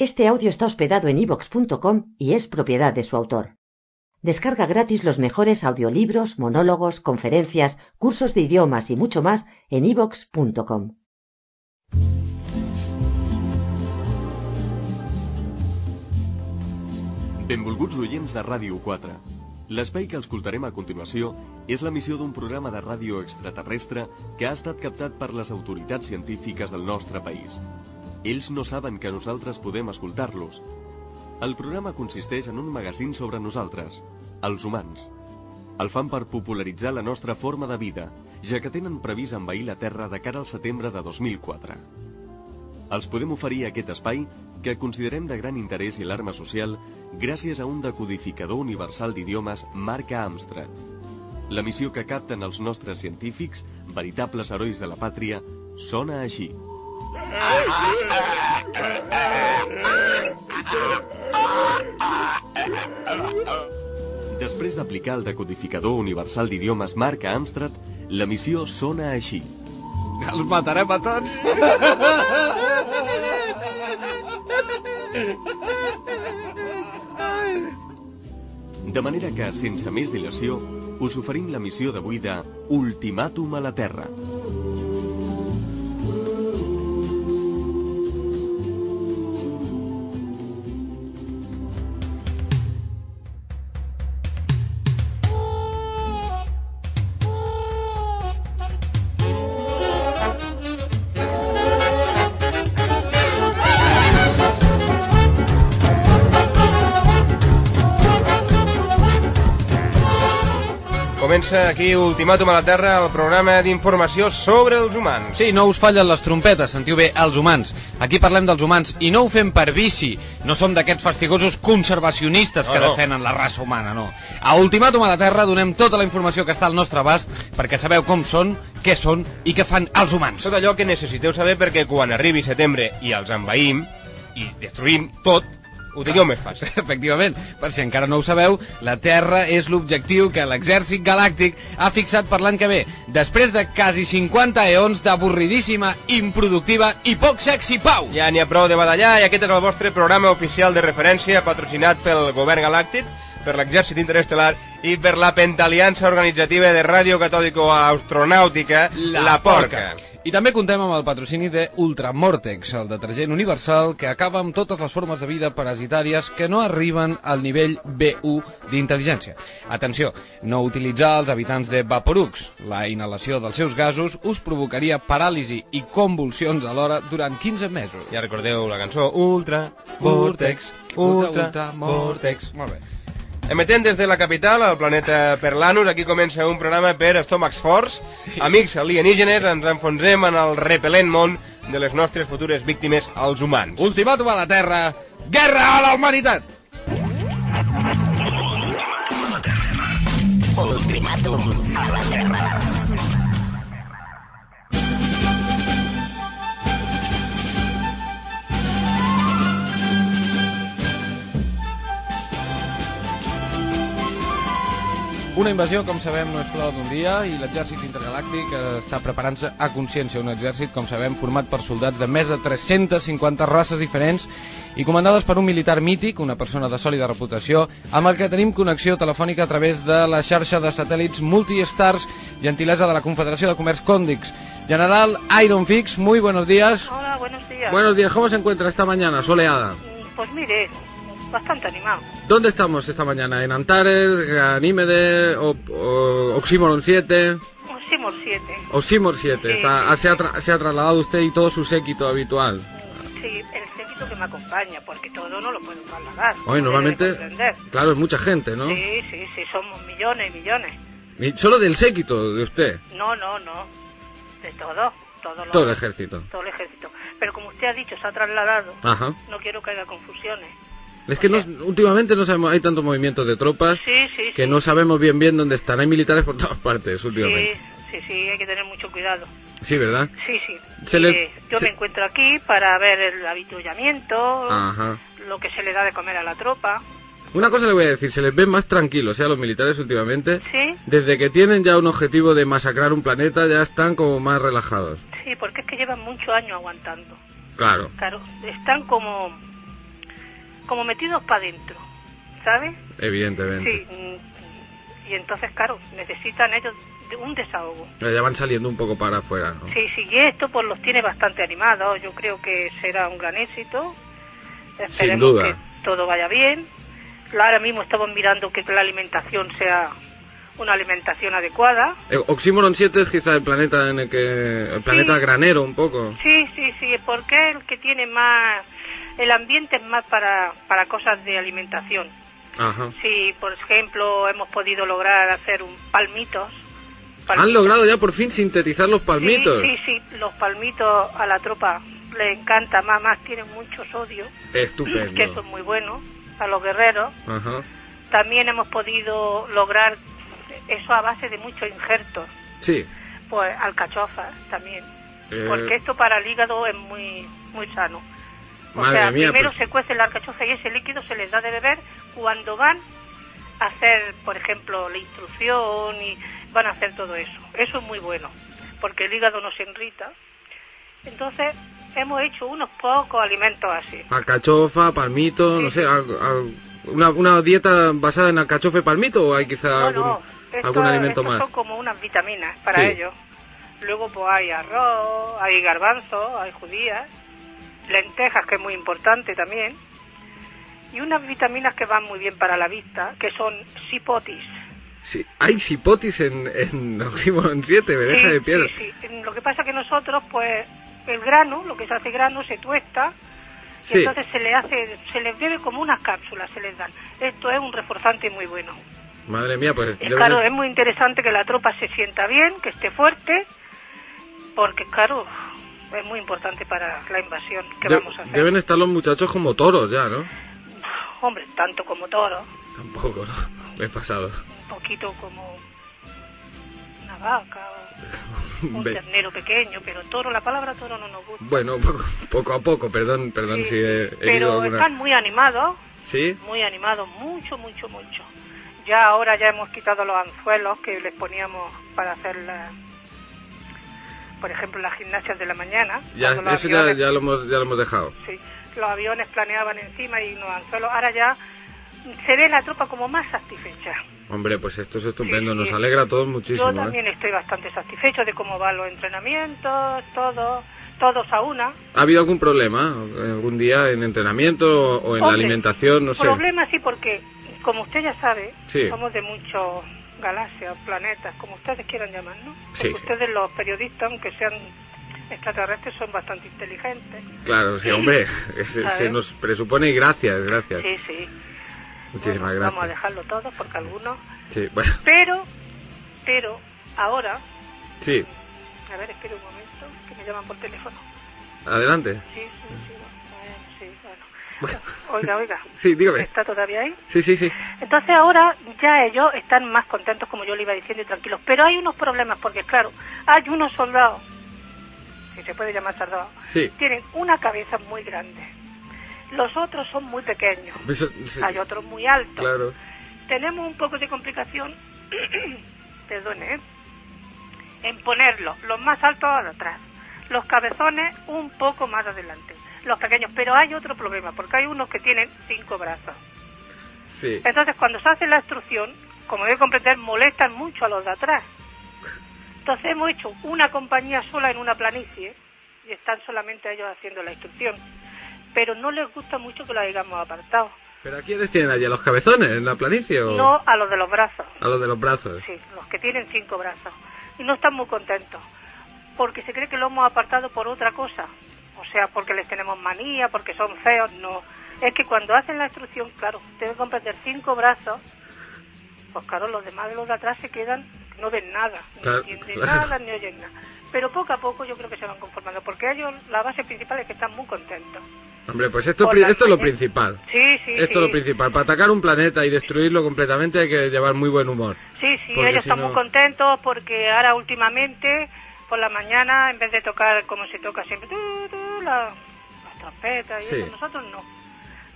Este audio está hospedado en ivox.com y es propiedad de su autor. Descarga gratis los mejores audiolibros, monólogos, conferencias, cursos de idiomas y mucho más en ivox.com. Benvolguts oients de Ràdio 4. L'espai que escoltarem a continuació és l'emissió d'un programa de ràdio extraterrestre que ha estat captat per les autoritats científiques del nostre país. Ells no saben que nosaltres podem escoltar-los. El programa consisteix en un magazín sobre nosaltres, els humans. El fan per popularitzar la nostra forma de vida, ja que tenen previst envair la Terra de cara al setembre de 2004. Els podem oferir aquest espai que considerem de gran interès i alarma social gràcies a un decodificador universal d'idiomes marca Amstrad. La missió que capten els nostres científics, veritables herois de la pàtria, sona així. Després d'aplicar el decodificador universal d'idiomes marca Amstrad, la missió sona així. Els matarem a tots. De manera que, sense més dilació, us oferim la missió d'avui de Ultimàtum a la Terra. Aquí Ultimàtum a la Terra, el programa d'informació sobre els humans. Sí, no us fallen les trompetes, sentiu bé, els humans. Aquí parlem dels humans i no ho fem per vici. No som d'aquests fastigosos conservacionistes que No, no. defenen la raça humana, no. A Ultimàtum a la Terra donem tota la informació que està al nostre abast perquè sabeu com són, què són i què fan els humans. Tot allò que necessiteu saber perquè quan arribi setembre i els envaïm i destruïm tot, ho tingueu més fàcil. Efectivament, per si encara no ho sabeu, la Terra és l'objectiu que l'exèrcit galàctic ha fixat per l'any que ve, després de quasi 50 eons d'avorridíssima, improductiva i poc sexy pau. Ja n'hi ha prou de badallar i aquest és el vostre programa oficial de referència patrocinat pel govern galàctic, per l'exèrcit interestel·lar i per la pentaliança organitzativa de Ràdio Catòdico Astronàutica, La, Porca. I també contem amb el patrocini de Ultramortex, el detergent universal que acaba amb totes les formes de vida parasitàries que no arriben al nivell B1 d'intel·ligència. Atenció, no utilitzar els habitants de Vaporux. La inhalació dels seus gasos us provocaria paràlisi i convulsions alhora durant 15 mesos. Ja recordeu la cançó Ultra, Vortex, Ultra, Ultra, Vortex. Molt bé. Emetent des de la capital, al planeta Perlanus, aquí comença un programa per estómacs forts. Amics alienígenes, ens enfonsem en el repel·lent món de les nostres futures víctimes, els humans. Ultimàtum a la Terra, guerra a la humanitat! Una invasió, com sabem, no és flor d'un dia i l'exèrcit intergalàctic està preparant-se a consciència. Un exèrcit, com sabem, format per soldats de més de 350 races diferents i comandades per un militar mític, una persona de sòlida reputació, amb el que tenim connexió telefònica a través de la xarxa de satèl·lits Multistars, gentilesa de la Confederació de Comerç Còndix. General Iron Fix, muy buenos días. Hola, buenos días. Buenos días, ¿cómo se encuentra esta mañana soleada? Pues mire, bastante animado. ¿Dónde estamos esta mañana? ¿En Antares, Ganímede, o, o- Oxímoron 7? Simos 7. Oxímor 7, Sí, está- sí, se, ha tra- se ha trasladado usted y todo su séquito habitual. Sí, el séquito que me acompaña, porque todo no lo puedo trasladar. Hoy normalmente, claro, es mucha gente, ¿no? Sí, sí, sí, somos millones y millones. Y Solo del séquito de usted, No, no, no. De todo. Todo, lo- todo el ejército. todo el ejército. Pero como usted ha dicho, se ha trasladado. Ajá. No quiero que haya confusiones. Es que no, últimamente no sabemos, hay tantos movimientos de tropas Sí, sí, que sí. no sabemos bien bien dónde están. Hay militares por todas partes Sí, últimamente. sí, sí, hay que tener mucho cuidado. Sí, ¿verdad? Sí, sí. Se Y, le- eh, yo se- me encuentro aquí para ver el avituallamiento, Ajá. lo que se le da de comer a la tropa. Una cosa le voy a decir, se les ve más tranquilos, ¿eh? a los militares últimamente. Sí. Desde que tienen ya un objetivo de masacrar un planeta, ya están como más relajados. Sí, porque es que llevan muchos años aguantando. Claro. Claro, están como como metidos para adentro, ¿sabes? Evidentemente. Sí, mm, y entonces, claro, necesitan ellos un desahogo. Ya van saliendo un poco para afuera, ¿no? Sí, sí, y esto pues los tiene bastante animados, yo creo que será un gran éxito. Esperemos duda. que todo vaya bien. Ahora mismo estamos mirando que la alimentación sea una alimentación adecuada. Eh, Oxymoron 7 es quizá el planeta en el que... El planeta Sí. granero un poco. Sí, sí, sí, porque es el que tiene más... El ambiente es más para, para cosas de alimentación. Ajá. Sí, por ejemplo, hemos podido lograr hacer un palmitos. Han logrado ya por fin sintetizar los palmitos. Sí, sí, sí, los palmitos a la tropa le encanta, más, más tienen mucho sodio, Estupendo. que eso es muy bueno, a los guerreros. Ajá. También hemos podido lograr eso a base de muchos injertos, Sí. pues alcachofas también, Eh, porque esto para el hígado es muy, muy sano. O Madre sea, mía, primero pues- se cuece la alcachofa y ese líquido se les da de beber cuando van a hacer, por ejemplo, la instrucción y van a hacer todo eso. Eso es muy bueno, porque el hígado no se irrita. Entonces, hemos hecho unos pocos alimentos así. Alcachofa, palmito, no sé, al- al- una, una dieta basada en alcachofa y palmito o hay quizá No, algún, no, esto- algún alimento más. son como unas vitaminas para Sí. ellos. Luego pues hay arroz, hay garbanzos, hay judías, lentejas que es muy importante también, y unas vitaminas que van muy bien para la vista, que son sipotis. Sí, hay sipotis en, en Oxymoron 7, me deja Sí, de piedra. sí, sí. Lo que pasa que nosotros pues el grano, lo que se hace grano, se tuesta y Sí. entonces se le hace, se les bebe como unas cápsulas, se les dan. Esto es un reforzante muy bueno. Madre mía, pues Es claro, ser- es muy interesante que la tropa se sienta bien, que esté fuerte, porque claro, es muy importante para la invasión que de- vamos a hacer. deben estar los muchachos como toros ya, ¿no? Hombre, tanto como toro, Tampoco, ¿no? Me he pasado. un poquito como una vaca o un ternero pequeño, pero toro, la palabra toro no nos gusta. Bueno, poco, poco a poco, perdón, perdón Sí, si he, pero alguna... están muy animados, ¿Sí? muy animados, mucho, mucho, mucho. Ya ahora ya hemos quitado los anzuelos que les poníamos para hacer la, por ejemplo, las gimnasias de la mañana. Ya, eso ya, aviones- ya, lo hemos, ya lo hemos dejado. sí, los aviones planeaban encima y los anzuelos. Ahora ya se ve la tropa como más satisfecha. Hombre, pues esto es estupendo, Sí, nos alegra a todos muchísimo. Yo ¿eh? también estoy bastante satisfecho de cómo van los entrenamientos, todos, todos a una. ¿Ha habido algún problema algún día en entrenamiento o en la alimentación? No sé. Problema sí, porque como usted ya sabe, Sí. somos de muchos galaxias, planetas, como ustedes quieran llamar, ¿no? Porque Sí, sí. ustedes los periodistas, aunque sean extraterrestres, son bastante inteligentes. Claro, sí, hombre, se, nos presupone y gracias, gracias. Sí, sí. Muchísimas Bueno, Vamos a gracias. dejarlo todo porque algunos... Sí, bueno, Pero, pero, ahora... sí, A ver, espere un momento, que me llaman por teléfono. adelante. Sí, sí, sí, bueno. Oiga, oiga. Sí, dígame. ¿Está todavía ahí? Sí, sí, sí. Entonces ahora ya ellos están más contentos, como yo le iba diciendo, y tranquilos. Pero hay unos problemas, porque claro, hay unos soldados, si se puede llamar soldados, Sí. tienen una cabeza muy grande. Los otros son muy pequeños. Eso- sí, Hay otros muy altos. Claro. Tenemos un poco de complicación, perdone, ¿eh? en ponerlos los más altos atrás, los cabezones un poco más adelante, los pequeños. Pero hay otro problema, porque hay unos que tienen cinco brazos. Sí. Entonces, cuando se hace la instrucción, como debe comprender, molestan mucho a los de atrás. Entonces, hemos hecho una compañía sola en una planicie y están solamente ellos haciendo la instrucción. Pero no les gusta mucho que lo hayamos apartado. ¿Pero a quiénes tienen allí? ¿A los cabezones en la planicie o No a los de los brazos, a los de los brazos? sí, los que tienen cinco brazos. Y no están muy contentos, porque se cree que lo hemos apartado por otra cosa. O sea, porque les tenemos manía, porque son feos, no. Es que cuando hacen la instrucción, claro, deben comprender cinco brazos, pues claro, los demás de los de atrás se quedan, no ven nada, Claro, entienden claro. nada, ni oyen nada. Pero poco a poco yo creo que se van conformando, porque ellos, la base principal es que están muy contentos. Hombre, pues esto, esto es lo principal. Sí, sí, Esto sí. es lo principal. Para atacar un planeta y destruirlo completamente hay que llevar muy buen humor. Sí, sí, Porque ellos si están no- muy contentos porque ahora últimamente, por la mañana, en vez de tocar como se toca siempre, tu, tu, la, las trompetas y Sí. eso, nosotros no.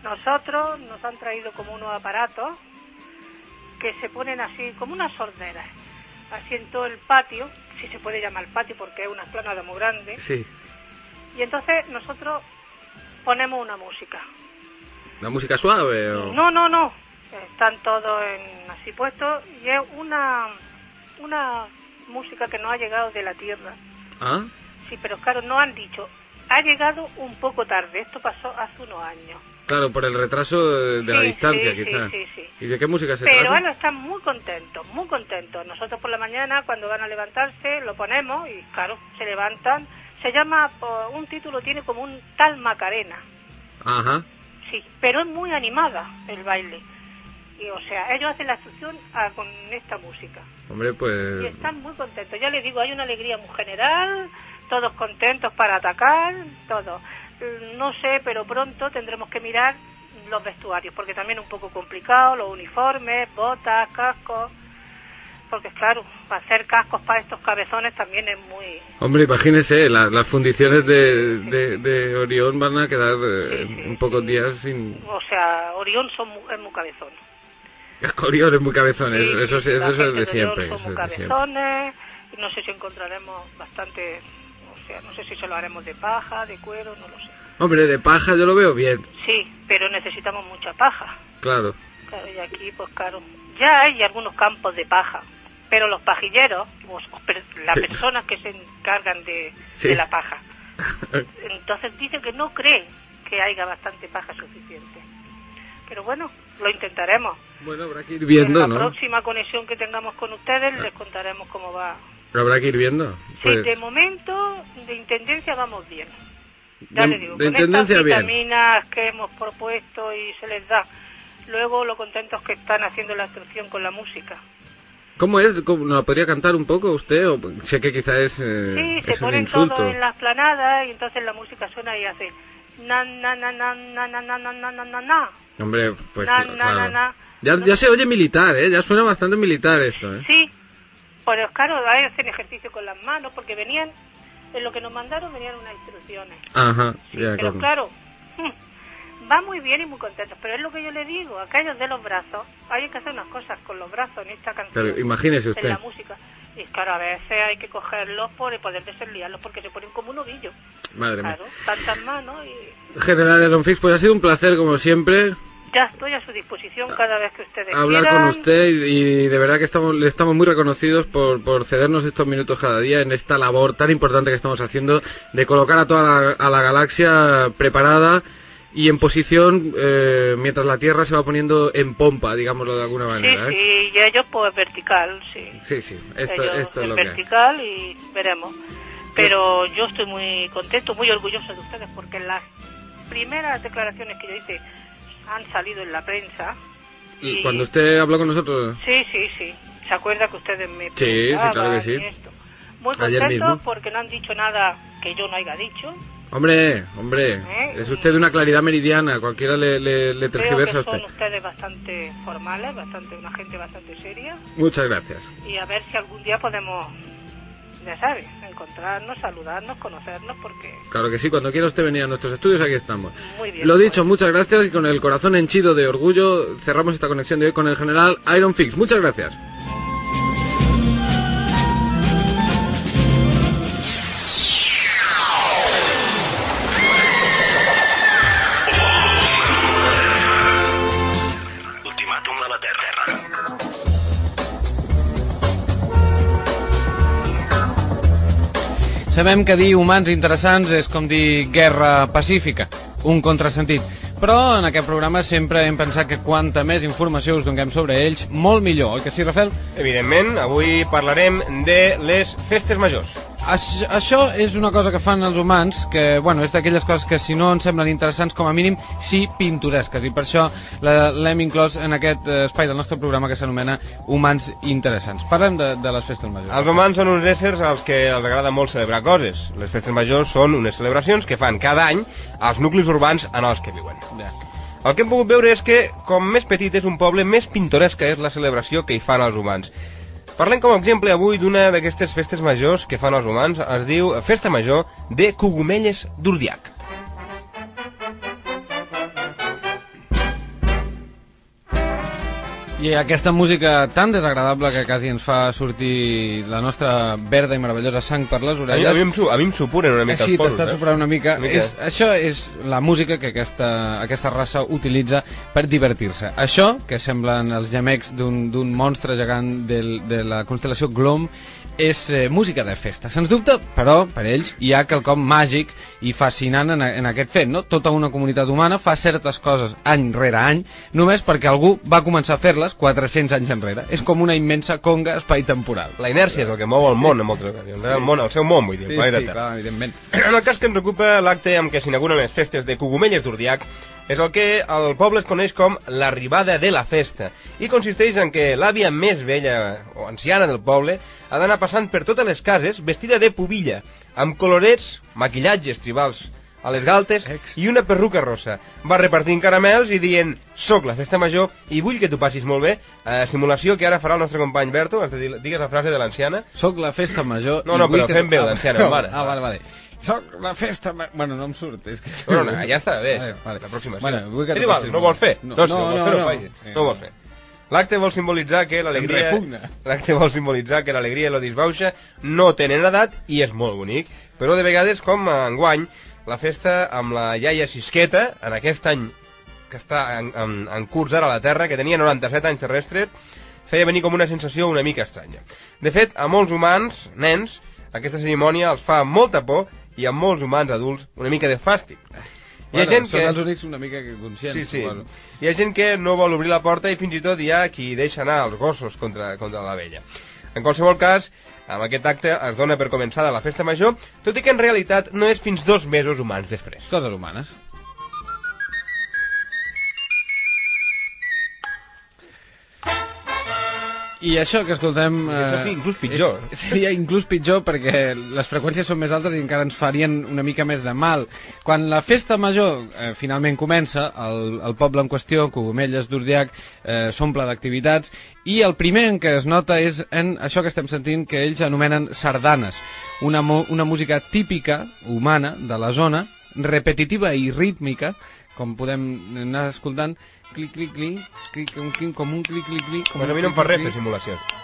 Nosotros nos han traído como unos aparatos que se ponen así, como unas sorderas, así en todo el patio, si se puede llamar patio porque es una explanada muy grande, Sí. y entonces nosotros ponemos una música. ¿La música suave o...? No, no, no. Están todos en, así puestos y es una, una música que no ha llegado de la tierra. ¿Ah? Sí, pero claro, no han dicho. Ha llegado un poco tarde. Esto pasó hace unos años. Claro, por el retraso de, de la distancia, sí, quizás. sí. ¿Y de qué música se Pero trata? bueno, están muy contentos, muy contentos. Nosotros por la mañana, cuando van a levantarse, lo ponemos y claro, se levantan. Se llama, por un título tiene como un tal Macarena. Ajá. Sí, pero es muy animada el baile. Y, o sea, ellos hacen la instrucción ah, con esta música. Hombre, Y pues... están muy contentos. Ya les digo, hay una alegría muy general, todos contentos para atacar, todo. Mm, No sé, pero pronto tendremos que mirar los vestuarios, porque también es un poco complicado, los uniformes, botas, cascos. Porque claro, para hacer cascos para estos cabezones también es muy... Hombre, imagínese, la- las fundiciones de, de, de Orión van a quedar eh, Sí, sí, en pocos días sin... O sea, Orión son es muy cabezón. Orión es muy cabezón, eso, eso, sí, es- la eso es de siempre. Eso son muy cabezones, no sé si encontraremos bastante... Sea, no sé si se lo haremos de paja, de cuero, no lo sé. Hombre, de paja yo lo veo bien, Sí, pero necesitamos mucha paja. claro. Claro, y aquí, pues claro, ya hay algunos campos de paja, pero los pajilleros, pues, las Sí. personas que se encargan de, Sí. de la paja, entonces dicen que no creen que haya bastante paja suficiente. Pero bueno, lo intentaremos. Bueno, habrá que ir viendo, en la ¿no? próxima conexión que tengamos con ustedes les contaremos cómo va. Pero habrá que ir viendo. Sí, Pues, de momento, de intendencia vamos bien. Ya de, les digo, de con intendencia estas bien. vitaminas que hemos propuesto y se les da. Luego lo contentos que están haciendo la instrucción con la música. ¿Cómo es? ¿Cómo- ¿Nos la podría cantar un poco usted? O, sé que quizá es, eh, Sí, se es ponen todos en la esplanada y entonces la música suena y hace na na na na na na na na na na na. Hombre, pues Na, claro. na, na, na. Ya, ya se oye militar, ¿eh? Ya suena bastante militar esto, ¿eh? Sí, pero claro, ahí hacen ejercicio con las manos porque venían, en lo que nos mandaron venían unas instrucciones. Ajá, ya, pero claro, va muy bien y muy contentos, pero es lo que yo le digo, aquellos de los brazos, hay que hacer unas cosas con los brazos en esta canción. Pero imagínese En usted. la música. Y claro, a veces hay que cogerlos por poder desenliarlos porque se ponen como un ovillo. Madre mía. Tantas manos y General Elon Fix, pues ha sido un placer, como siempre, ya estoy a su disposición cada vez que ustedes hablar quieran. con usted y, y de verdad que estamos, le estamos muy reconocidos por, por cedernos estos minutos cada día en esta labor tan importante que estamos haciendo de colocar a toda la, a la galaxia preparada y en posición eh, mientras la Tierra se va poniendo en pompa, digámoslo de alguna Sí, manera. ¿eh? sí, y ellos pues vertical, sí. Sí, sí, esto, ellos esto es lo que hay. vertical y veremos. Pero yo estoy muy contento, muy orgulloso de ustedes porque las primeras declaraciones que yo hice han salido en la prensa. Y Cuando usted habló con nosotros, Sí, sí, sí. ¿Se acuerda que ustedes me Sí, sí, claro que sí. esto? Muy mismo. porque no han dicho nada que yo no haya dicho. hombre, hombre, ¿Eh? es usted de una claridad meridiana, cualquiera le, le, tergiversa a son usted. ustedes bastante formales, bastante una gente bastante seria. Muchas gracias. Y a ver si algún día podemos, ya sabes, encontrarnos, saludarnos, conocernos, porque Claro que sí, cuando quiera usted venir a nuestros estudios, aquí estamos. muy bien. Lo dicho, muchas gracias y con el corazón henchido de orgullo cerramos esta conexión de hoy con el general Iron Fix. Muchas gracias. Sabem que dir humans interessants és com dir guerra pacífica, un contrasentit. Però en aquest programa sempre hem pensat que quanta més informació us donem sobre ells, molt millor, oi que sí, Rafael? Evidentment, avui parlarem de les festes majors. Això, això és una cosa que fan els humans, que bueno, és d'aquelles coses que si no ens semblen interessants, com a mínim, sí pintoresques, i per això l'hem inclòs en aquest eh, espai del nostre programa que s'anomena Humans Interessants. Parlem de, de les festes majors. Els humans són uns éssers als que els agrada molt celebrar coses. Les festes majors són unes celebracions que fan cada any als nuclis urbans en els que viuen. Ja. El que hem pogut veure és que, com més petit és un poble, més pintoresca és la celebració que hi fan els humans. Parlem com a exemple avui d'una d'aquestes festes majors que fan els humans. Es diu Festa Major de Cogomelles d'Urdiac. I aquesta música tan desagradable que quasi ens fa sortir la nostra verda i meravellosa sang per les A mi, orelles... a mi, em, a mi em supuren una mica Així els eh? superant una mica. Una mica. És, això és la música que aquesta, aquesta raça utilitza per divertir-se. Això, que semblen els gemecs d'un d'un monstre gegant del, de la constel·lació Glom, és eh, música de festa. Sens dubte, però, per ells, hi ha quelcom màgic i fascinant en, en aquest fet, no? Tota una comunitat humana fa certes coses any rere any només perquè algú va començar a fer-les 400 anys enrere. És com una immensa conga espai-temporal. La inèrcia és el que mou el món en moltes ocasions. eh? El, món, el seu món, vull dir, el Sí, planeta sí, Terra. clar, evidentment. En el cas que ens ocupa l'acte amb què s'inauguren les festes de Cogomelles d'Urdiac, és el que el poble es coneix com l'arribada de la festa i consisteix en que l'àvia més vella o anciana del poble ha d'anar passant per totes les cases vestida de pubilla, amb colorets, maquillatges tribals a les galtes i una perruca rossa. Va repartint caramels i dient «Soc la festa major i vull que tu passis molt bé». Eh, simulació que ara farà el nostre company Berto, has de dir, digues la frase de l'anciana. Soc la festa major... No, i no, vull però que fem tu- bé Ah, l'anciana, mare. Ah, vale, vale. Soc la festa... Bueno, no em surt. És que... Bueno, no, ja està bé, Vale, vale. la pròxima. Bueno, vull que igual, no molt vol fer. No, No, si no, no, vol no, fer, no, no. faci. Eh, No ho vol fer. L'acte vol simbolitzar que l'alegria... L'acte vol simbolitzar que l'alegria i la disbauxa no tenen edat i és molt bonic. Però de vegades, com enguany, la festa amb la iaia Sisqueta, en aquest any que està en, en, en curs ara a la Terra, que tenia 97 anys terrestres, feia venir com una sensació una mica estranya. De fet, a molts humans, nens, aquesta cerimònia els fa molta por i a molts humans adults una mica de fàstic. Hi ha gent són que... els únics una mica que conscients. Sí, sí. suposo. Hi ha gent que no vol obrir la porta i fins i tot hi ha qui deixa anar els gossos contra, contra la vella. En qualsevol cas, amb aquest acte es dona per començada la festa major, tot i que en realitat no és fins dos mesos humans després. Coses humanes. I això que escoltem... eh, inclús pitjor. És, seria inclús pitjor perquè les freqüències són més altes i encara ens farien una mica més de mal. Quan la festa major eh, finalment comença, el, el poble en qüestió, Cogomelles d'Urdiac, eh, s'omple d'activitats i el primer en què es nota és en això que estem sentint que ells anomenen sardanes, una, una música típica, humana, de la zona, repetitiva i rítmica, com podem anar escoltant, clic, clic, clic, clic, com, clic, com un clic, clic, clic... Com Pues a un mi no em fa res fer simulacions.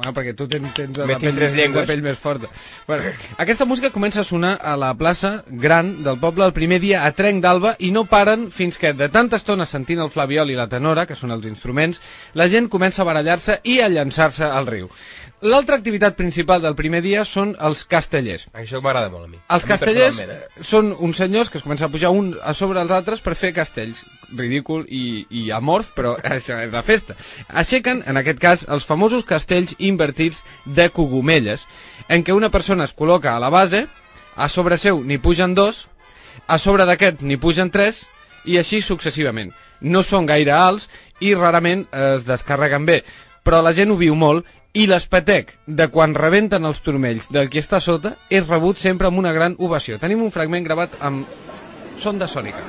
Bueno, perquè tu tens, tens la, pell, tres llengües. la pell més forta. Bueno, aquesta música comença a sonar a la plaça gran del poble el primer dia a trenc d'alba i no paren fins que de tanta estona sentint el flaviol i la tenora, que són els instruments, la gent comença a barallar-se i a llançar-se al riu. L'altra activitat principal del primer dia són els castellers. Això m'agrada molt a mi. Els A mi castellers personalment, eh? són uns senyors que es comencen a pujar un a sobre els altres per fer castells. Ridícul i, i amorf, però això és la festa. Aixequen, en aquest cas, els famosos castells invertits de cogomelles, en què una persona es col·loca a la base, a sobre seu n'hi pugen dos, a sobre d'aquest n'hi pugen tres, i així successivament. No són gaire alts i rarament es descarreguen bé, però la gent ho viu molt i l'espetec de quan rebenten els turmells del qui està sota és rebut sempre amb una gran ovació. Tenim un fragment gravat amb son de sònica.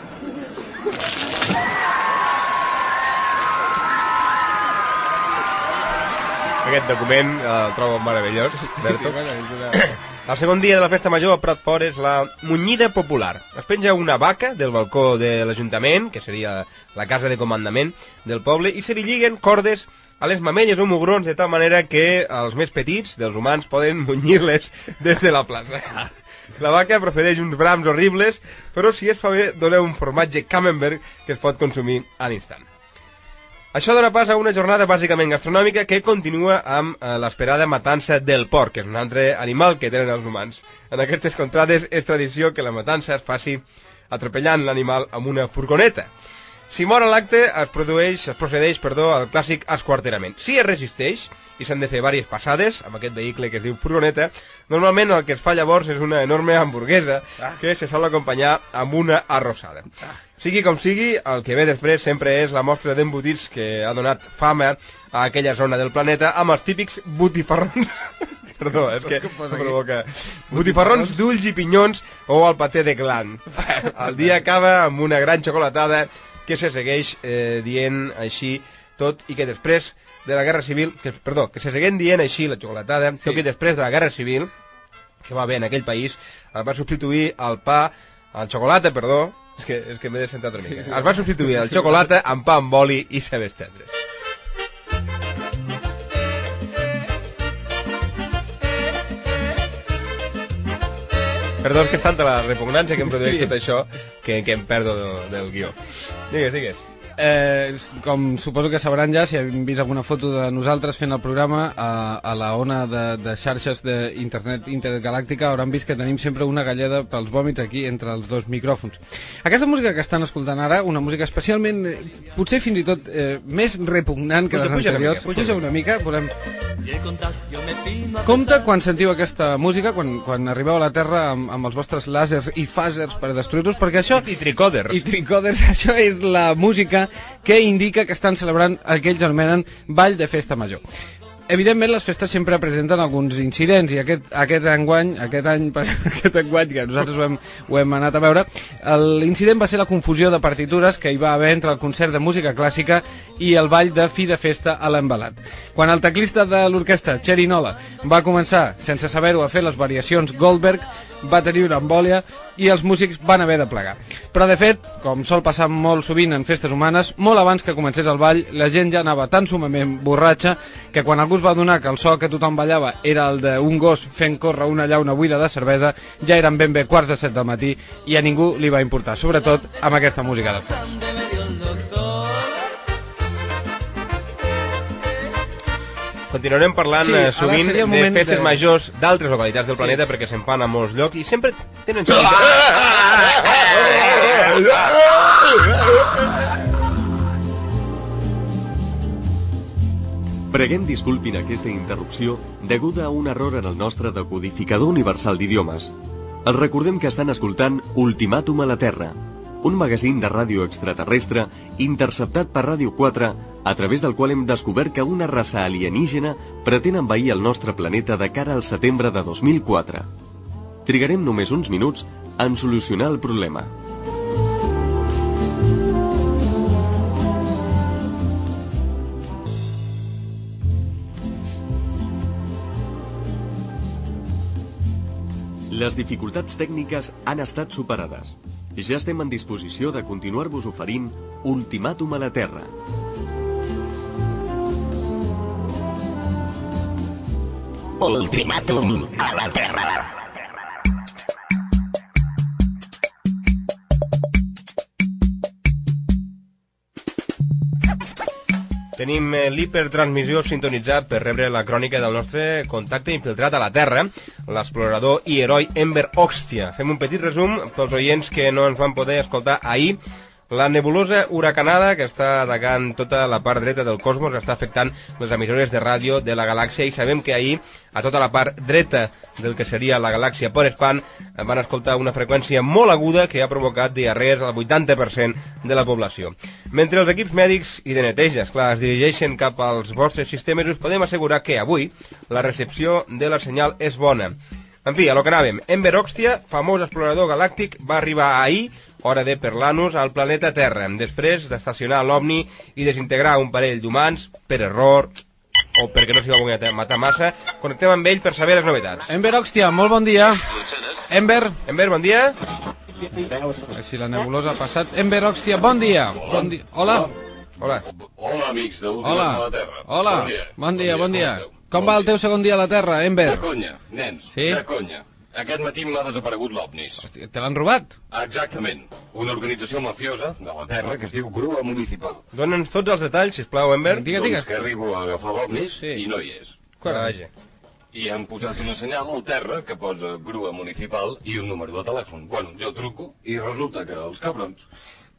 Aquest document eh, el trobo meravellós, Berto. bueno, és una... El segon dia de la festa major a Prat Fort és la munyida popular. Es penja una vaca del balcó de l'Ajuntament, que seria la casa de comandament del poble, i se li lliguen cordes a les mamelles o mugrons de tal manera que els més petits dels humans poden munyir-les des de la plaça. La vaca procedeix uns brams horribles, però si es fa bé dona un formatge camembert que es pot consumir a l'instant. Això dona pas a una jornada bàsicament gastronòmica que continua amb eh, l'esperada matança del porc, que és un altre animal que tenen els humans. En aquestes contrades és tradició que la matança es faci atropellant l'animal amb una furgoneta. Si mor l'acte, es produeix, es procedeix perdó, al clàssic esquarterament. Si es resisteix, i s'han de fer diverses passades amb aquest vehicle que es diu furgoneta, normalment el que es fa llavors és una enorme hamburguesa que se sol acompanyar amb una arrossada. Sigui com sigui, el que ve després sempre és la mostra d'embotits que ha donat fama a aquella zona del planeta amb els típics botifarrons... Perdó, és que em provoca... Botifarrons d'ulls i pinyons o el paté de glan. El dia acaba amb una gran xocolatada que se segueix eh, dient així tot i que després de la Guerra Civil, que, perdó, que se segueix dient així la xocolatada, sí. tot i que després de la Guerra Civil, que va haver en aquell país, es va substituir el pa, el xocolata, perdó, és que, és que m'he de sentar una mica. Es va substituir el xocolata amb pa amb oli i cebes tendres. Perdó, és que és tanta la repugnància que em produeix tot això que, que em perdo de, del guió. Digues, digues. Eh, com suposo que sabran ja, si hem vist alguna foto de nosaltres fent el programa a, a la ona de, de xarxes d'internet intergalàctica, hauran vist que tenim sempre una galleda pels vòmits aquí entre els dos micròfons. Aquesta música que estan escoltant ara, una música especialment, eh, potser fins i tot eh, més repugnant que Puja, les puja una anteriors. mica, puja una mica, volem... Compte quan sentiu aquesta música, quan, quan arribeu a la Terra amb, amb els vostres làsers i fàsers per destruir-los, perquè això... I tricòders. I tricòders, això és la música que indica que estan celebrant el que ells anomenen Ball de Festa Major. Evidentment, les festes sempre presenten alguns incidents i aquest, aquest enguany, aquest any, aquest enguany, que nosaltres ho hem, ho hem anat a veure, l'incident va ser la confusió de partitures que hi va haver entre el concert de música clàssica i el ball de fi de festa a l'embalat. Quan el teclista de l'orquestra, Cherinola, va començar, sense saber-ho, a fer les variacions Goldberg, va tenir una embòlia i els músics van haver de plegar. Però de fet, com sol passar molt sovint en festes humanes, molt abans que comencés el ball, la gent ja anava tan sumament borratxa que quan algú es va donar que el so que tothom ballava era el d'un gos fent córrer una llauna buida de cervesa, ja eren ben bé quarts de set del matí i a ningú li va importar, sobretot amb aquesta música de fons. Continuarem parlant Sí, sí, ara sovint de festes de- majors d'altres localitats del planeta perquè se'n fan a molts llocs i sempre tenen... Preguem disculpin aquesta interrupció deguda a un error en el nostre decodificador universal d'idiomes. Els recordem que estan escoltant Ultimàtum a la Terra, un magazín de ràdio extraterrestre interceptat per Ràdio 4 a través del qual hem descobert que una raça alienígena pretén envair el nostre planeta de cara al setembre de 2004. Trigarem només uns minuts en solucionar el problema. Les dificultats tècniques han estat superades. Ja estem en disposició de continuar-vos oferint Ultimàtum a la Terra. Ultimàtum a la Terra. Tenim eh, l'hipertransmissió sintonitzat per rebre la crònica del nostre contacte infiltrat a la Terra, l'explorador i heroi Ember Oxtia. Fem un petit resum pels oients que no ens van poder escoltar ahir. La nebulosa huracanada que està atacant tota la part dreta del cosmos està afectant les emissores de ràdio de la galàxia i sabem que ahir a tota la part dreta del que seria la galàxia per espan van escoltar una freqüència molt aguda que ha provocat diarrees al 80% de la població. Mentre els equips mèdics i de neteja, esclar, es dirigeixen cap als vostres sistemes, us podem assegurar que avui la recepció de la senyal és bona. En fi, a lo que anàvem. Ember Oxtia, famós explorador galàctic, va arribar ahir, hora de Perlanus, al planeta Terra, després d'estacionar l'OVNI i desintegrar un parell d'humans per error o perquè no s'hi va voler matar massa. Connectem amb ell per saber les novetats. Ember Oxtia, molt bon dia. Ember, Ember, bon dia. si la nebulosa ha passat. Ember Oxtia, bon dia. Bon dia. Hola. Hola. Hola, amics de l'última Hola. de la Terra. Hola. Bon dia. Bon dia, bon dia. Com va el teu segon dia a la Terra, Ember? De conya, nens. Sí? De conya. Aquest matí m'ha desaparegut l'OVNIS. Te l'han robat? Exactament. Una organització mafiosa de la Terra que es diu Grua Municipal. Dóna'ns tots els detalls, sisplau, Ember. Digues, digues. Doncs que arribo a agafar l'OVNIS Sí. i no hi és. Vaja. I han posat una senyal al terra que posa grua municipal i un número de telèfon. Bueno, jo truco i resulta que els cabrons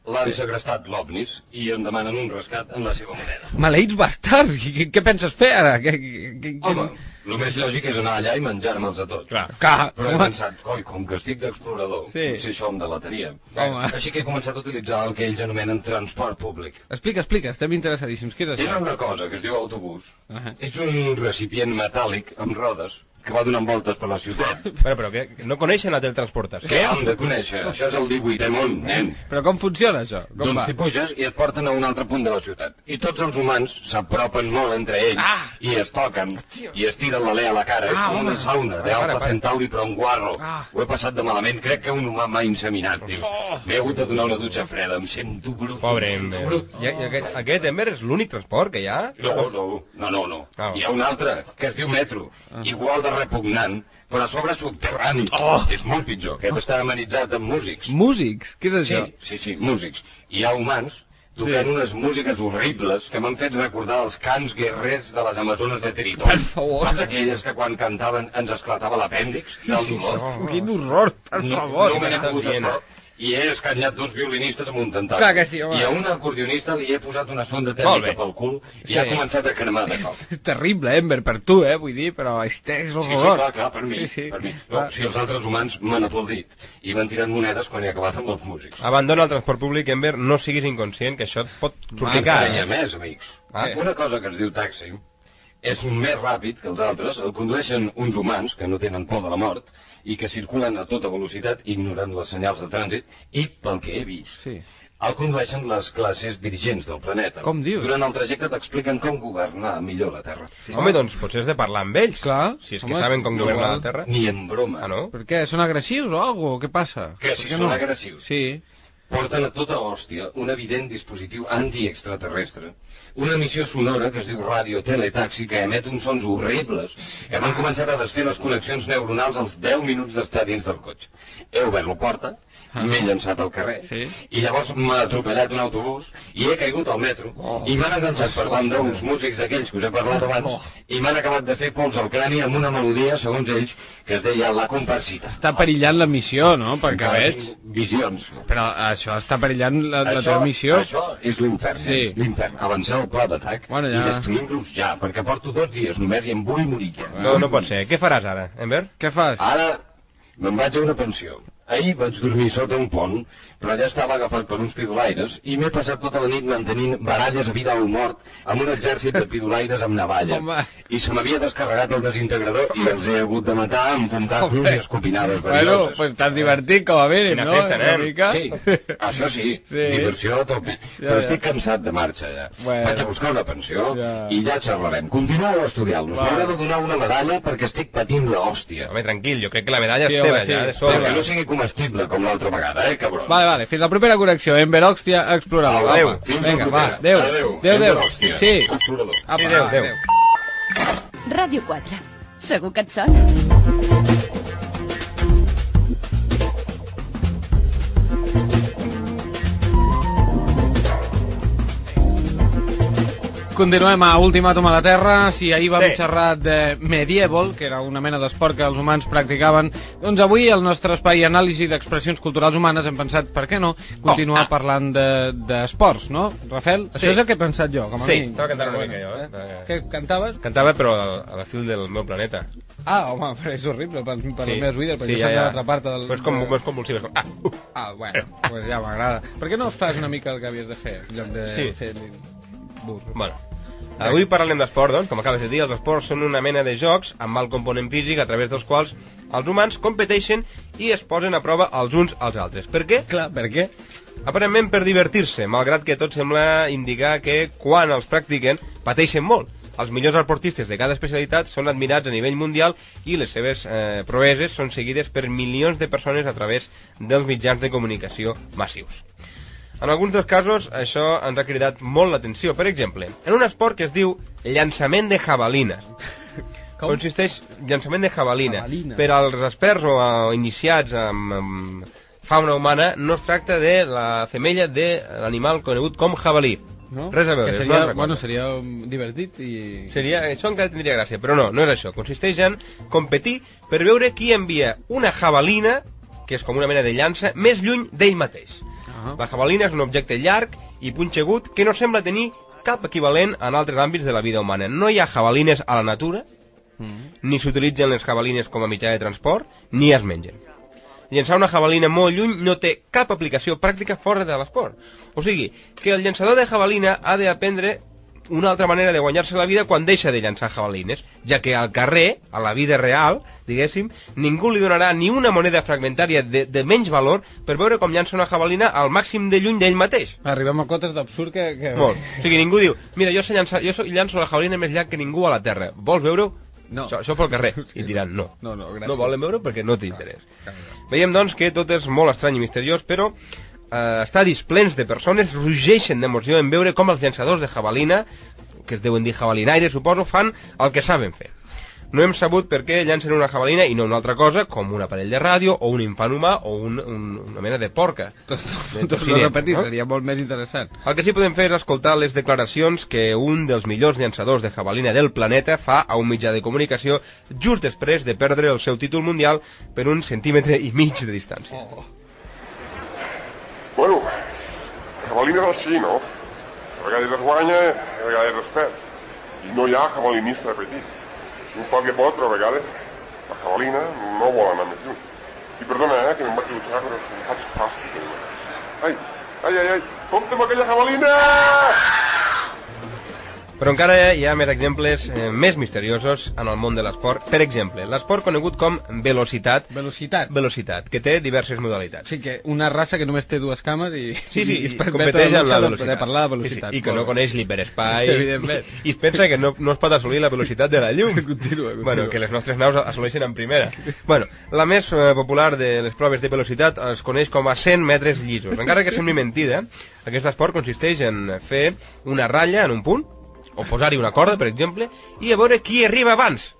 l'han segrestat l'OVNIS i em demanen un rescat en la seva moneda. Maleïts bastards! Què, què penses fer ara? Què, què, Home, el més lògic és anar allà i menjar-me'ls a tots. Clar. Clar, Però he home. pensat, coi, com que estic d'explorador, Sí. potser això em delataria. Home. Així que he començat a utilitzar el que ells anomenen transport públic. Explica, explica, estem interessadíssims. Què és això? una cosa que es diu autobús. Ahà. És un recipient metàl·lic amb rodes que va donant voltes per la ciutat. Però, però que no coneixen la teletransportació? Què hem de conèixer? Això és el 18è món, nen. Però com funciona això? Com Doncs va? t'hi puges i et porten a un altre punt de la ciutat. I tots els humans s'apropen molt entre ells Ah! i es toquen i es tiren l'alè a la cara. és Ah, com home. una sauna d'alfa centauri però un guarro. Ah. Ho he passat de malament. Crec que un humà m'ha inseminat, tio. M'he hagut de donar una dutxa freda. Em sento brut. Pobre Ember. brut. I, i aquest, aquest Ember és l'únic transport que hi ha? No, no, no, no, no. Ah. Hi ha un altre, que es diu metro, igual de repugnant, però a sobre subterrani. Oh! És molt pitjor. Aquest està amenitzat amb músics. Músics? Què és Sí, això? sí, sí, músics. Hi ha humans tocant sí. unes músiques horribles que m'han fet recordar els cants guerrers de les Amazones de Tritó. Per favor. Saps aquelles que quan cantaven ens esclatava l'apèndix? del dolor? Quin horror, per no, favor. no me n'he pogut estar. I he escanyat dos violinistes amb un tentacle. Clar que sí, home. I a un acordionista li he posat una sonda tèrmica pel cul i Sí. ha començat a cremar de cop. És terrible, Ember, per tu, eh, vull dir, però és, és Sí, sí, horror. clar, clar, per mi. Sí, sí. Per mi. No, si els altres humans m'han aplaudit i m'han tirat monedes quan he acabat amb els músics. Abandona el transport públic, Ember, no siguis inconscient, que això et pot sortir car. eh? més, amics. Ah. Una cosa que es diu taxi és més ràpid que els altres, el condueixen uns humans que no tenen por de la mort i que circulen a tota velocitat ignorant les senyals de trànsit i, pel que he vist, Sí. el condueixen les classes dirigents del planeta. Com dius? Durant el trajecte t'expliquen com governar millor la Terra. Home, doncs potser has de parlar amb ells. Clar. Si és Home, que saben com no governar la Terra. Ni en broma. Ah, no? Per què? Són agressius o alguna Què passa? Què, Per si són agressius? Sí. porten a tota hòstia un evident dispositiu antiextraterrestre. Una emissió sonora que es diu radioteletaxi que emet uns sons horribles que m'han començat a desfer les connexions neuronals als 10 minuts d'estar dins del cotxe. He obert la porta, m'he llançat al carrer Sí. i llavors m'ha atropellat un autobús i he caigut al metro i m'han enganxat parlant d'uns músics d'aquells que us he parlat abans i m'han acabat de fer pols al crani amb una melodia, segons ells, que es deia La Comparsita. Està perillant la missió, no? Perquè Encara veig. Visions. Però això està perillant la, la teva missió. Això és l'infern, Sí. sí. l'infern. Avançar el pla d'atac Bueno, ja- ja... i destruir-los ja, perquè porto dos dies només i em vull morir ja. No, no pot ser. Què faràs ara, Ember? Què fas? Ara me'n vaig a una pensió. Ahir vaig dormir sota un pont, però ja estava agafat per uns pidolaires i m'he passat tota la nit mantenint baralles a vida o mort amb un exèrcit de pidolaires amb navalla. Home. I se m'havia descarregat el desintegrador i els he hagut de matar amb puntaclos i escopinades Bueno, pues t'has divertit com a mínim, Quina no? festa, Una mica. Sí, això sí, Sí. diversió a tope. Ja, Però ja. estic cansat de marxa ja. Bueno. Vaig a buscar una pensió Ja. i ja xerrarem. Continueu estudiant-los. M'haurà de donar una medalla perquè estic patint l'hòstia. Home, tranquil, jo crec que la medalla Sí, és home, teva, sí. ja, de Però que no sigui comestible com l'altra vegada, eh, cabron? Vale, vale, fins la propera connexió. Ember Òxtia, explorador. Adéu. Apa. Vinga, va, adéu. Adéu. Adéu, adéu. Sí. Explorador. Apa, adéu, adéu. Ràdio 4. Segur que et sona? Continuem a Ultimàtum a la Terra. Si ahir vam Sí. xerrar de Medieval, que era una mena d'esport que els humans practicaven, doncs avui al nostre espai anàlisi d'expressions culturals humanes hem pensat, per què no, continuar ah. parlant de- d'esports, de, no, Rafel? Sí. Això és el que he pensat jo, com a Sí, mínim. estava cantant una Però mica jo, eh? Què cantaves? Cantava, però a l'estil del meu planeta. Ah, home, però és horrible per, per les meves oïdes, perquè sí, jo soc de l'altra part del... Pues com, és convulsiu. és com... Ah, uh. Ah, bueno, pues ja m'agrada. Per què no fas una mica el que havies de fer, en lloc de Sí. fer... Bueno, avui parlarem d'esport, doncs, com acabes de dir, els esports són una mena de jocs amb alt component físic a través dels quals els humans competeixen i es posen a prova els uns als altres. Per què? Clar, per què? Aparentment per divertir-se, malgrat que tot sembla indicar que quan els practiquen pateixen molt. Els millors esportistes de cada especialitat són admirats a nivell mundial i les seves eh, proeses són seguides per milions de persones a través dels mitjans de comunicació massius. En alguns dels casos, això ens ha cridat molt l'atenció. Per exemple, en un esport que es diu llançament de jabalina. Com? Consisteix llançament de jabalina. Jabalina. Per als experts o, o iniciats amb, amb fauna humana, no es tracta de la femella de l'animal conegut com jabalí. No? Res a veure, Que seria, bueno, seria um, divertit i... Seria, això encara tindria gràcia, però no, no és això. Consisteix en competir per veure qui envia una jabalina, que és com una mena de llança, més lluny d'ell mateix. Ah. La jabalina és un objecte llarg i punxegut que no sembla tenir cap equivalent en altres àmbits de la vida humana. No hi ha jabalines a la natura, ni s'utilitzen les jabalines com a mitjà de transport, ni es mengen. Llençar una jabalina molt lluny no té cap aplicació pràctica fora de l'esport. O sigui, que el llançador de jabalina ha d'aprendre una altra manera de guanyar-se la vida quan deixa de llançar jabalines, ja que al carrer, a la vida real, diguéssim, ningú li donarà ni una moneda fragmentària de, de menys valor per veure com llança una jabalina al màxim de lluny d'ell mateix. Arribem a cotes d'absurd que... que... Molt. O sigui, ningú diu, mira, jo sé llançar, jo llanço la jabalina més llarg que ningú a la Terra. Vols veure-ho? No. Això, això pel carrer. I diran, no. No, no, gràcies. No volen veure perquè no té interès. Veiem, doncs, que tot és molt estrany i misteriós, però eh, estadis plens de persones rugeixen d'emoció en veure com els llançadors de jabalina, que es deuen dir jabalinaires, suposo, fan el que saben fer. no hem sabut per què llancen una jabalina i no una altra cosa, com un aparell de ràdio o un infant humà o un, un, una mena de porca. Tot, tot, tot tocinet, repetit, no? seria molt més interessant. El que sí podem fer és escoltar les declaracions que un dels millors llançadors de jabalina del planeta fa a un mitjà de comunicació just després de perdre el seu títol mundial per un centímetre i mig de distància. Bueno, la jabalina és així, no? A vegades es guanya a vegades es perd. I no hi ha jabalinista petit. Un fa el que pot, però a vegades la jabalina no vol anar més lluny. I perdona, eh, que me'n vaig dutxar, però em faig fàstic. mateix. Ai, ai, ai, ai, compte amb aquella jabalina! Però encara hi ha més exemples eh, més misteriosos en el món de l'esport. Per exemple, l'esport conegut com velocitat, Velocitat. velocitat, que té diverses modalitats. Sí, que una raça que només té dues cames i, Sí, sí, i es competeix en la de velocitat. poder parlar de velocitat. Sí, sí, I que no coneix l'hiperespai. Evidentment. I es pensa que no, no es pot assolir la velocitat de la llum. Continua, continua. Bueno, que les nostres naus assoleixen en primera. Bueno, la més eh, popular de les proves de velocitat es coneix com a 100 metres llisos. Encara que sembli mentida, aquest esport consisteix en fer una ratlla en un punt, o posar-hi una corda, per exemple, i a veure qui arriba abans.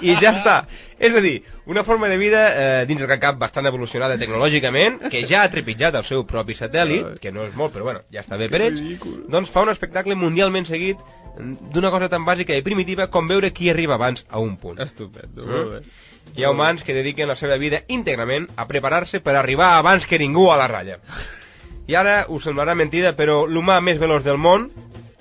I ja està. És a dir, una forma de vida eh, dins del cap bastant evolucionada tecnològicament, que ja ha trepitjat el seu propi satèl·lit, que no és molt, però bueno, ja està bé per ells, doncs fa un espectacle mundialment seguit mm, d'una cosa tan bàsica i primitiva com veure qui arriba abans a un punt. Estupendo, molt bé. Hi ha humans que dediquen la seva vida íntegrament a preparar-se per arribar abans que ningú a la ratlla. I ara us semblarà mentida, però l'humà més veloç del món,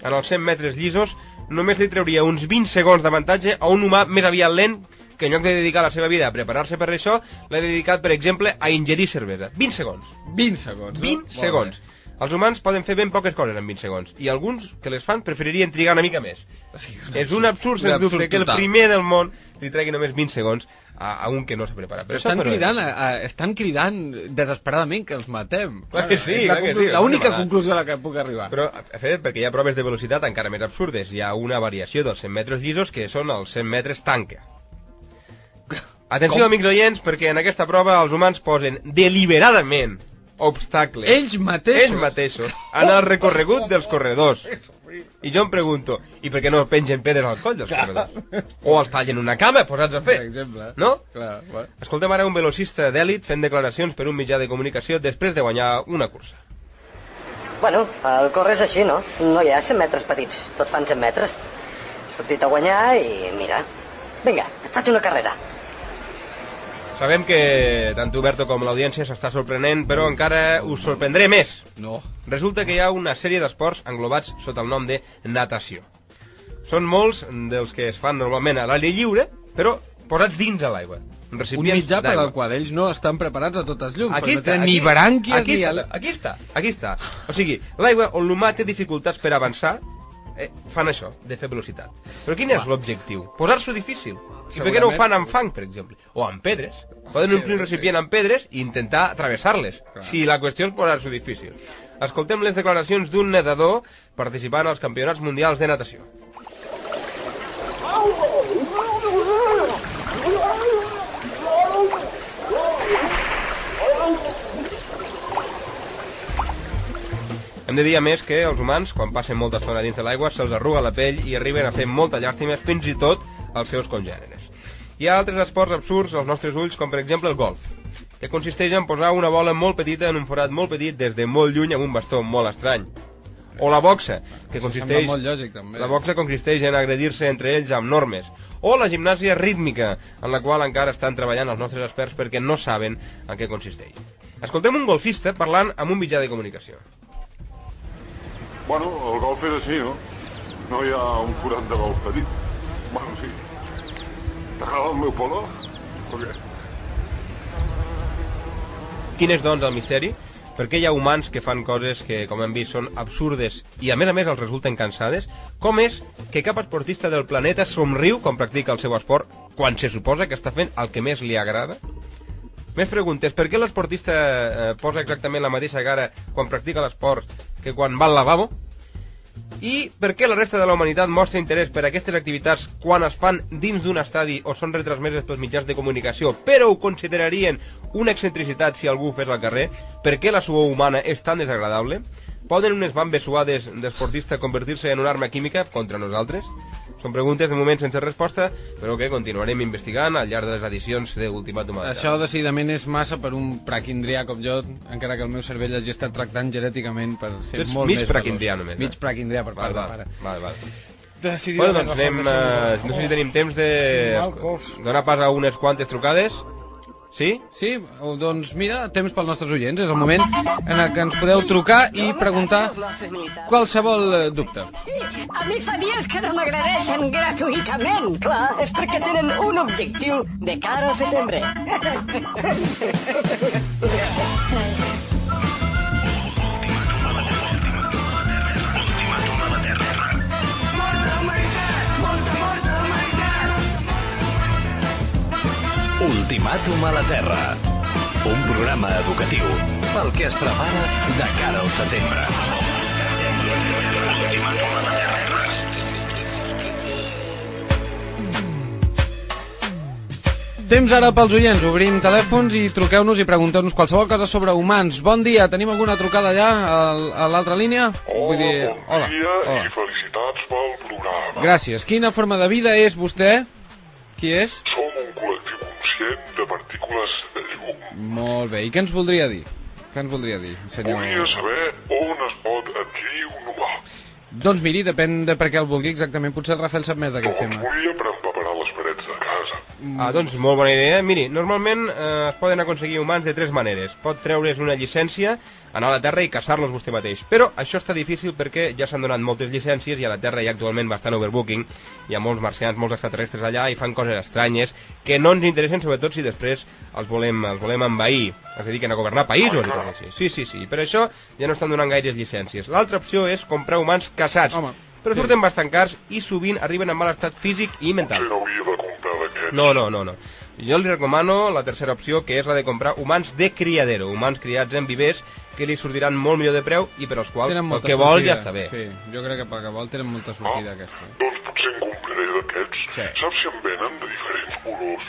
en els 100 metres llisos, només li trauria uns 20 segons d'avantatge a un humà més aviat lent que en lloc de dedicar la seva vida a preparar-se per això, l'ha dedicat, per exemple, a ingerir cervesa. 20 segons. 20 segons. 20 no? segons. Els humans poden fer ben poques coses en 20 segons, i alguns que les fan preferirien trigar una mica més. És un absurd, un sens absurd dubte, que el primer del món li tregui només 20 segons a, a un que no s'ha preparat. Però estan però- cridant, a, a, estan cridant desesperadament que els matem. Clar que sí, clar que sí, L'única home. conclusió a la que puc arribar. Però, a fet, perquè hi ha proves de velocitat encara més absurdes. Hi ha una variació dels 100 metres llisos que són els 100 metres tanca. Atenció, Com? amics oients, perquè en aquesta prova els humans posen deliberadament obstacles. Ells mateixos. Ells mateixos. En el recorregut dels corredors. I jo em pregunto, i per què no pengen pedres al coll dels corredors? O els tallen una cama posats a fer? Per exemple. No? Clar, bueno. Escoltem ara un velocista d'èlit fent declaracions per un mitjà de comunicació després de guanyar una cursa. Bueno, el córrer és així, no? No hi ha 100 metres petits, tots fan 100 metres. He sortit a guanyar i mira, vinga, et faig una carrera. Sabem que tant Huberto com l'audiència s'està sorprenent, però encara us sorprendré més. No. Resulta que hi ha una sèrie d'esports englobats sota el nom de natació. Són molts dels que es fan normalment a l'aire lliure, però posats dins de l'aigua. Un mitjà per al qual ells no estan preparats a totes llums. Aquí està, aquí, ni aquí ni... està, aquí està, aquí està. O sigui, l'aigua on l'humà té dificultats per avançar, eh, fan això, de fer velocitat. Però quin és l'objectiu? Posar-s'ho difícil. I per què no ho fan amb fang, per exemple? O amb pedres. Poden omplir un recipient amb pedres i intentar travessar-les. Si la qüestió és posar-s'ho difícil. Escoltem les declaracions d'un nedador participant als campionats mundials de natació. Hem de dir a més que els humans, quan passen molta estona dins de l'aigua, se'ls arruga la pell i arriben a fer molta llàstima fins i tot als seus congèneres. Hi ha altres esports absurds als nostres ulls, com per exemple el golf, que consisteix en posar una bola molt petita en un forat molt petit des de molt lluny amb un bastó molt estrany. O la boxa, que consisteix... molt lògic, també. La boxa consisteix en agredir-se entre ells amb normes. O la gimnàsia rítmica, en la qual encara estan treballant els nostres experts perquè no saben en què consisteix. Escoltem un golfista parlant amb un mitjà de comunicació. Bueno, el golf és així, no? No hi ha un forat de golf petit. Bueno, sí. T'agrada el meu polo? O què? Quin és, doncs, el misteri? Per què hi ha humans que fan coses que, com hem vist, són absurdes i, a més a més, els resulten cansades? Com és que cap esportista del planeta somriu quan practica el seu esport quan se suposa que està fent el que més li agrada? Més preguntes. Per què l'esportista eh, posa exactament la mateixa cara quan practica l'esport que quan va al lavabo? I per què la resta de la humanitat mostra interès per aquestes activitats quan es fan dins d'un estadi o són retransmeses pels mitjans de comunicació, però ho considerarien una excentricitat si algú ho fes al carrer? Per què la suor humana és tan desagradable? Poden unes bambes suades d'esportista convertir-se en una arma química contra nosaltres? Són preguntes de moment sense resposta, però que continuarem investigant al llarg de les edicions d'Ultimàtum. Això decididament és massa per un praquindrià com jo, encara que el meu cervell hagi estat tractant genèticament per ser Tu ets molt mig més praquindrià només, Mig eh? praquindrià per part Val, de val, pare. val, val. Decididament Bueno, doncs anem... Eh, de- no sé si tenim temps de donar pas a unes quantes trucades. Sí? Sí, o- doncs mira, temps pels nostres oients. És el moment en el que ens podeu trucar i preguntar qualsevol eh, dubte. A mi fa dies que no m'agradeixen gratuïtament. Clar, és perquè tenen un objectiu de cara al setembre. Ultimàtum a la Terra. Un programa educatiu pel que es prepara de cara al setembre. Temps ara pels oients. Obrim telèfons i truqueu-nos i pregunteu-nos qualsevol cosa sobre humans. Bon dia, tenim alguna trucada allà al- a l'altra línia? Vull dir, hola, hola. i felicitats pel programa. Gràcies. Quina forma de vida és vostè? Qui és? Som Molt bé. I què ens voldria dir? Què ens voldria dir, senyor? Volia saber on es pot adquirir un humà. Doncs miri, depèn de per què el vulgui exactament. Potser el Rafael sap més d'aquest tema. Volia per empaperar les parets de casa. Ah, doncs molt bona idea. Miri, normalment eh, es poden aconseguir humans de tres maneres. Pot treure's una llicència, anar a la Terra i caçar-los vostè mateix. Però això està difícil perquè ja s'han donat moltes llicències i a la Terra hi ha actualment bastant overbooking. Hi ha molts marcians, molts extraterrestres allà i fan coses estranyes que no ens interessen, sobretot si després els volem, els volem envair. Es dediquen a governar països i tot així. Sí, sí, sí. Per això ja no estan donant gaires llicències. L'altra opció és comprar humans caçats. Home, però sí. surten bastant cars i sovint arriben en mal estat físic i mental. No hauria de comprar d'aquests. No, no, no, no. Jo li recomano la tercera opció, que és la de comprar humans de criadero, humans criats en vivers, que li sortiran molt millor de preu i per als quals Tenen el que vol sortida. ja està bé. Sí, jo crec que pel que vol tenen molta sortida, aquesta. Doncs potser en compraré d'aquests. Sí. Saps si en venen de diferents colors?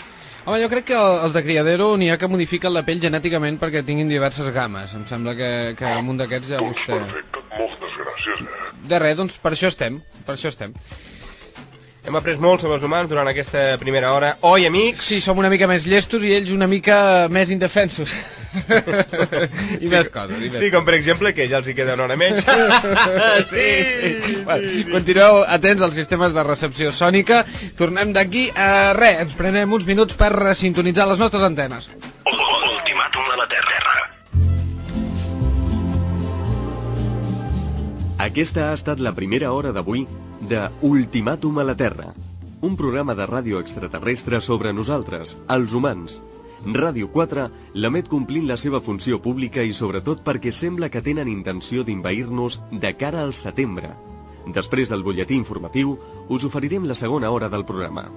Home, jo crec que el- els de criadero n'hi ha que modifiquen la pell genèticament perquè tinguin diverses games. Em sembla que, que amb un d'aquests ja Doncs vostè... perfecte, moltes gràcies, eh? De res, doncs per això estem, per això estem. Hem après molt sobre els humans durant aquesta primera hora. Oi, amics? Sí, som una mica més llestos i ells una mica més indefensos. I més coses, i més Sí, com per exemple que ja els hi queda una hora menys. sí, sí. Bueno, continueu atents als sistemes de recepció sònica. Tornem d'aquí a res. Ens prenem uns minuts per sintonitzar les nostres antenes. Aquesta ha estat la primera hora d'avui de Ultimàtum a la Terra, un programa de ràdio extraterrestre sobre nosaltres, els humans. Ràdio 4 l'emet complint la seva funció pública i sobretot perquè sembla que tenen intenció d'invair-nos de cara al setembre. Després del butlletí informatiu, us oferirem la segona hora del programa.